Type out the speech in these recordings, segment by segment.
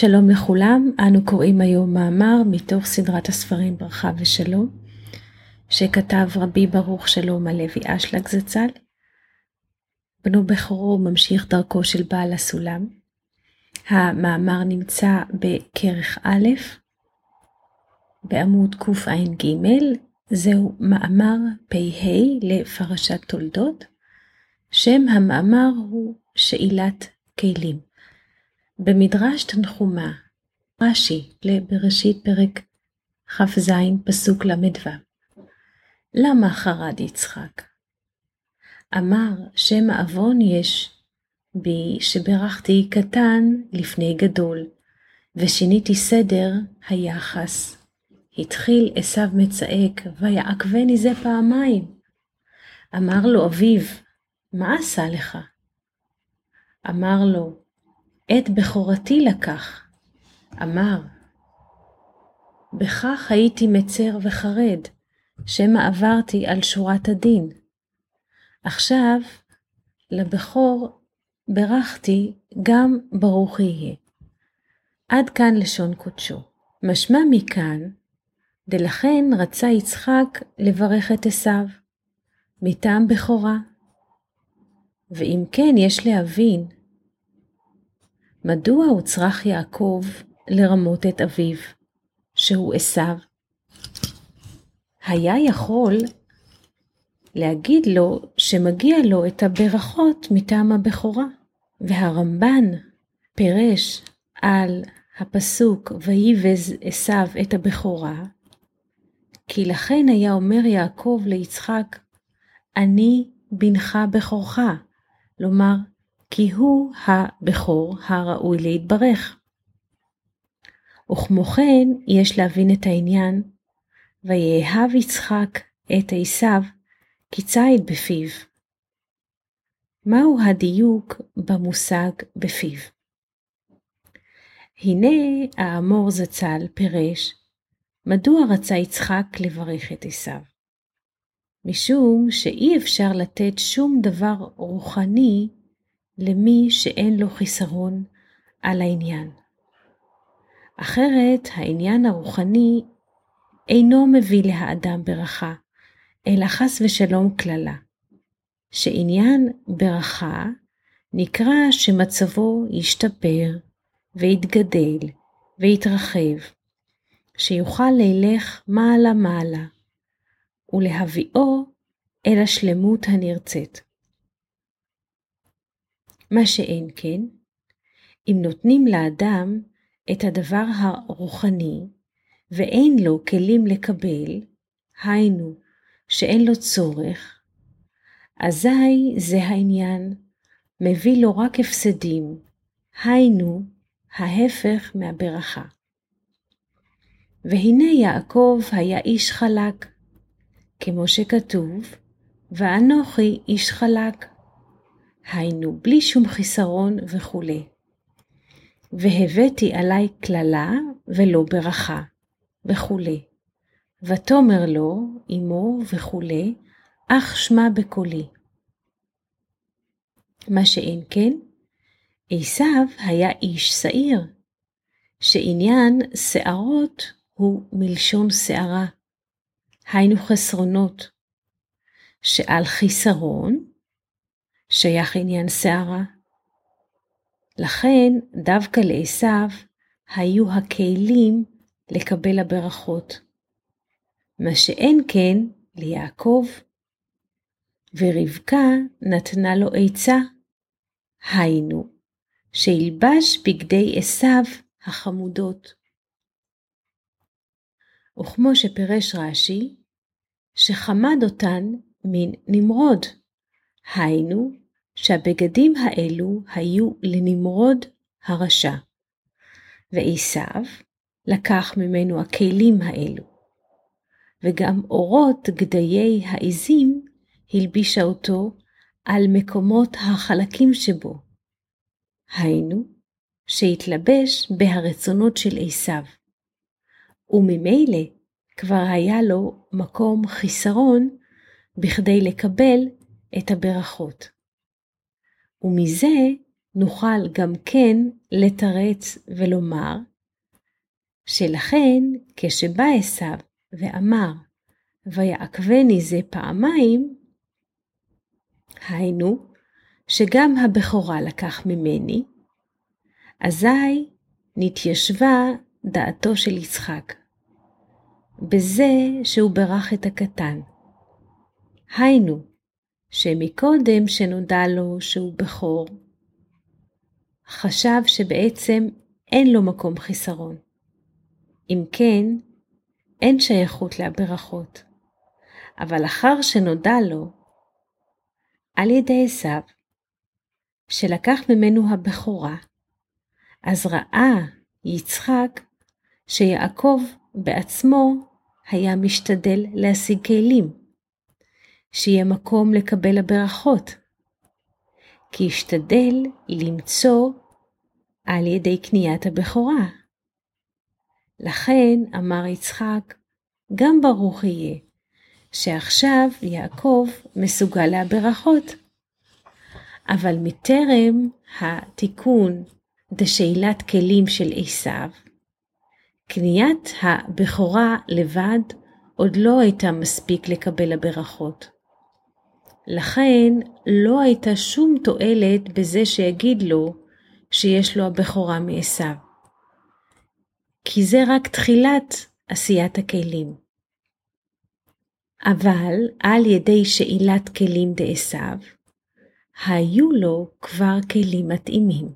שלום לכולם, אנו קוראים היום מאמר מתוך סדרת הספרים ברכה ושלום, שכתב רבי ברוך שלום הלוי אשלג זצ"ל. בנו בכורו ממשיך דרכו של בעל הסולם. המאמר נמצא בכרך א', בעמוד קע"ג, זהו מאמר פ"ה לפרשת תולדות. שם המאמר הוא שאילת כלים. במדרש תנחומה, רש"י לבראשית פרק כ"ז פסוק ל"ו למה חרד יצחק? אמר שם העוון יש בי שברכתי קטן לפני גדול, ושיניתי סדר היחס. התחיל עשיו מצעק, ויעקבני זה פעמיים. אמר לו אביו, מה עשה לך? אמר לו, את בכורתי לקח. אמר, בכך הייתי מצר וחרד, שמא עברתי על שורת הדין. עכשיו, לבכור ברכתי, גם ברוך יהיה. עד כאן לשון קודשו. משמע מכאן, דלכן רצה יצחק לברך את עשיו, מטעם בכורה. ואם כן, יש להבין מדוע הוצרך יעקב לרמות את אביו, שהוא עשיו? היה יכול להגיד לו שמגיע לו את הברכות מטעם הבכורה, והרמב"ן פירש על הפסוק ויבז עשיו את הבכורה, כי לכן היה אומר יעקב ליצחק, אני בנך בכורך, לומר, כי הוא הבכור הראוי להתברך. וכמו כן, יש להבין את העניין, ויאהב יצחק את עשיו כציד בפיו. מהו הדיוק במושג בפיו? הנה האמור זצ"ל פירש, מדוע רצה יצחק לברך את עשיו? משום שאי אפשר לתת שום דבר רוחני למי שאין לו חיסרון על העניין. אחרת העניין הרוחני אינו מביא לאדם ברכה, אלא חס ושלום קללה, שעניין ברכה נקרא שמצבו ישתפר ויתגדל ויתרחב, שיוכל ללך מעלה מעלה, ולהביאו אל השלמות הנרצית. מה שאין כן, אם נותנים לאדם את הדבר הרוחני ואין לו כלים לקבל, היינו שאין לו צורך, אזי זה העניין, מביא לו רק הפסדים, היינו ההפך מהברכה. והנה יעקב היה איש חלק, כמו שכתוב, ואנוכי איש חלק. היינו בלי שום חיסרון וכולי. והבאתי עלי קללה ולא ברכה, וכולי. ותאמר לו, אמו וכולי, אך שמע בקולי. מה שאין כן, עשיו היה איש שעיר, שעניין שערות הוא מלשון שערה, היינו חסרונות, שעל חיסרון שייך עניין שערה. לכן דווקא לעשו היו הכלים לקבל הברכות, מה שאין כן ליעקב. ורבקה נתנה לו עצה, היינו, שילבש בגדי עשו החמודות. וכמו שפירש רש"י, שחמד אותן מן נמרוד, היינו שהבגדים האלו היו לנמרוד הרשע, ועשיו לקח ממנו הכלים האלו, וגם אורות גדיי העזים הלבישה אותו על מקומות החלקים שבו, היינו שהתלבש בהרצונות של עשיו, וממילא כבר היה לו מקום חיסרון בכדי לקבל את הברכות. ומזה נוכל גם כן לתרץ ולומר שלכן כשבא עשיו ואמר ויעקבני זה פעמיים, היינו שגם הבכורה לקח ממני, אזי נתיישבה דעתו של יצחק, בזה שהוא ברך את הקטן. היינו, שמקודם שנודע לו שהוא בכור, חשב שבעצם אין לו מקום חיסרון. אם כן, אין שייכות לברכות. אבל אחר שנודע לו, על ידי עשיו, שלקח ממנו הבכורה, אז ראה יצחק שיעקב בעצמו היה משתדל להשיג כלים, שיהיה מקום לקבל הברכות, כי השתדל למצוא על ידי קניית הבכורה. לכן אמר יצחק, גם ברוך יהיה, שעכשיו יעקב מסוגל להברכות. אבל מטרם התיקון דשאלת כלים של עשיו, קניית הבכורה לבד עוד לא הייתה מספיק לקבל הברכות. לכן לא הייתה שום תועלת בזה שיגיד לו שיש לו הבכורה מעשיו. כי זה רק תחילת עשיית הכלים. אבל על ידי שאילת כלים דעשיו, היו לו כבר כלים מתאימים.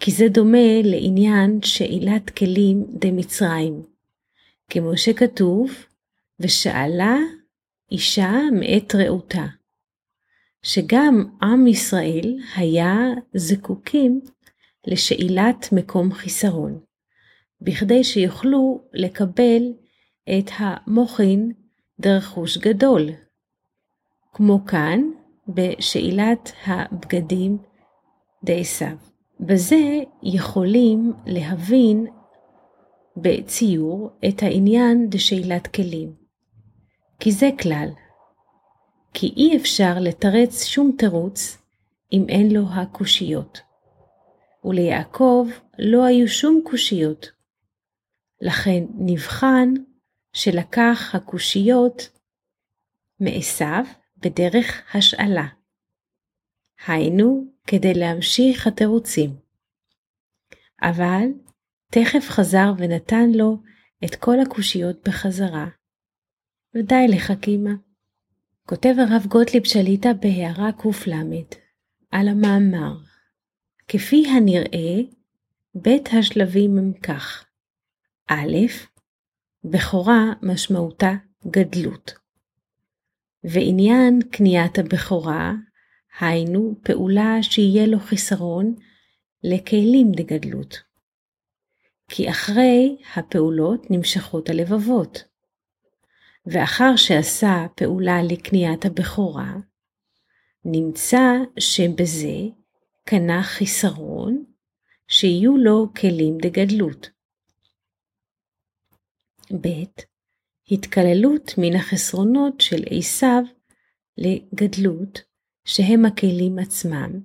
כי זה דומה לעניין שאילת כלים דמצרים, כמו שכתוב, ושאלה אישה מאת רעותה, שגם עם ישראל היה זקוקים לשאילת מקום חיסרון, בכדי שיוכלו לקבל את המוחין דרך חוש גדול, כמו כאן בשאלת הבגדים דעשיו. בזה יכולים להבין בציור את העניין דשאלת כלים. כי זה כלל, כי אי אפשר לתרץ שום תירוץ אם אין לו הקושיות. וליעקב לא היו שום קושיות. לכן נבחן שלקח הקושיות מעשיו בדרך השאלה. היינו, כדי להמשיך התירוצים. אבל תכף חזר ונתן לו את כל הקושיות בחזרה. ודי לך, קימה. כותב הרב גוטליב שליטה בהערה קל על המאמר. כפי הנראה, בית השלבים הם כך א', בכורה משמעותה גדלות. ועניין קניית הבכורה, היינו פעולה שיהיה לו חיסרון לכלים דגדלות. כי אחרי הפעולות נמשכות הלבבות. ואחר שעשה פעולה לקניית הבכורה, נמצא שבזה קנה חיסרון שיהיו לו כלים דגדלות. ב. התקללות מן החסרונות של עשיו לגדלות, שהם הכלים עצמם,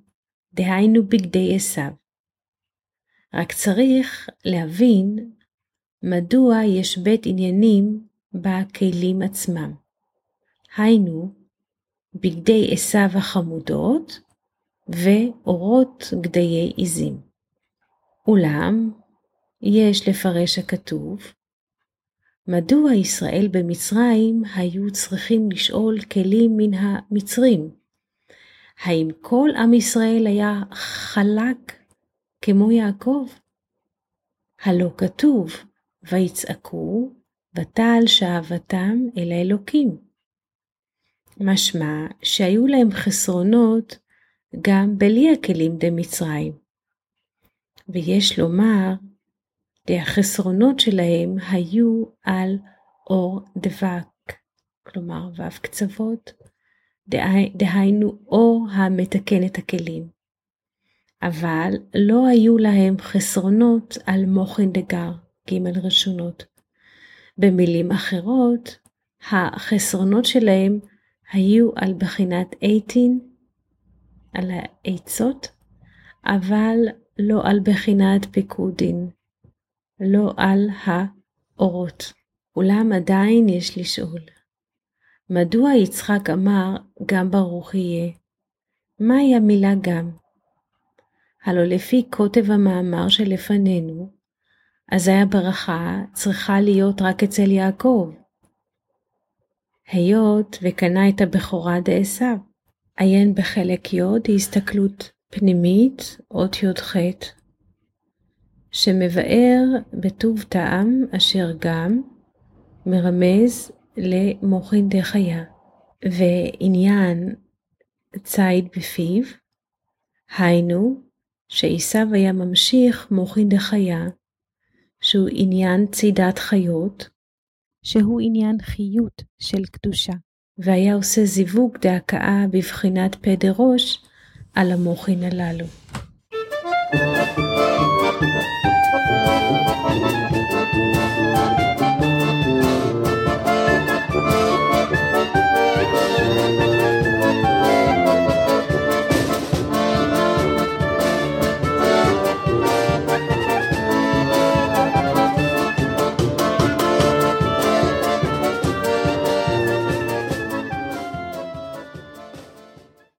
דהיינו בגדי עשיו. רק צריך להבין מדוע יש בית עניינים בכלים עצמם. היינו, בגדי עשיו החמודות ואורות גדיי עזים. אולם, יש לפרש הכתוב, מדוע ישראל במצרים היו צריכים לשאול כלים מן המצרים? האם כל עם ישראל היה חלק כמו יעקב? הלא כתוב, ויצעקו, ותעל שאהבתם אל האלוקים. משמע שהיו להם חסרונות גם בלי הכלים דמצרים. ויש לומר החסרונות שלהם היו על אור דבק, כלומר ו' קצוות, דהיינו אור המתקן את הכלים. אבל לא היו להם חסרונות על מוחין דגר, ג' רשונות. במילים אחרות, החסרונות שלהם היו על בחינת אייטין, על העצות, אבל לא על בחינת פיקודין, לא על האורות. אולם עדיין יש לשאול, מדוע יצחק אמר גם ברוך יהיה? מהי המילה גם? הלא לפי כותב המאמר שלפנינו, אזי הברכה צריכה להיות רק אצל יעקב. היות וקנה את הבכורה דעשו, עיין בחלק י' הסתכלות פנימית, אות י"ח, שמבאר בטוב טעם אשר גם מרמז למוחין דחיה, ועניין ציד בפיו, היינו שעשיו היה ממשיך מוחין דחיה, שהוא עניין צידת חיות, שהוא עניין חיות של קדושה, והיה עושה זיווג דהכאה בבחינת פה דראש על המוחין הללו.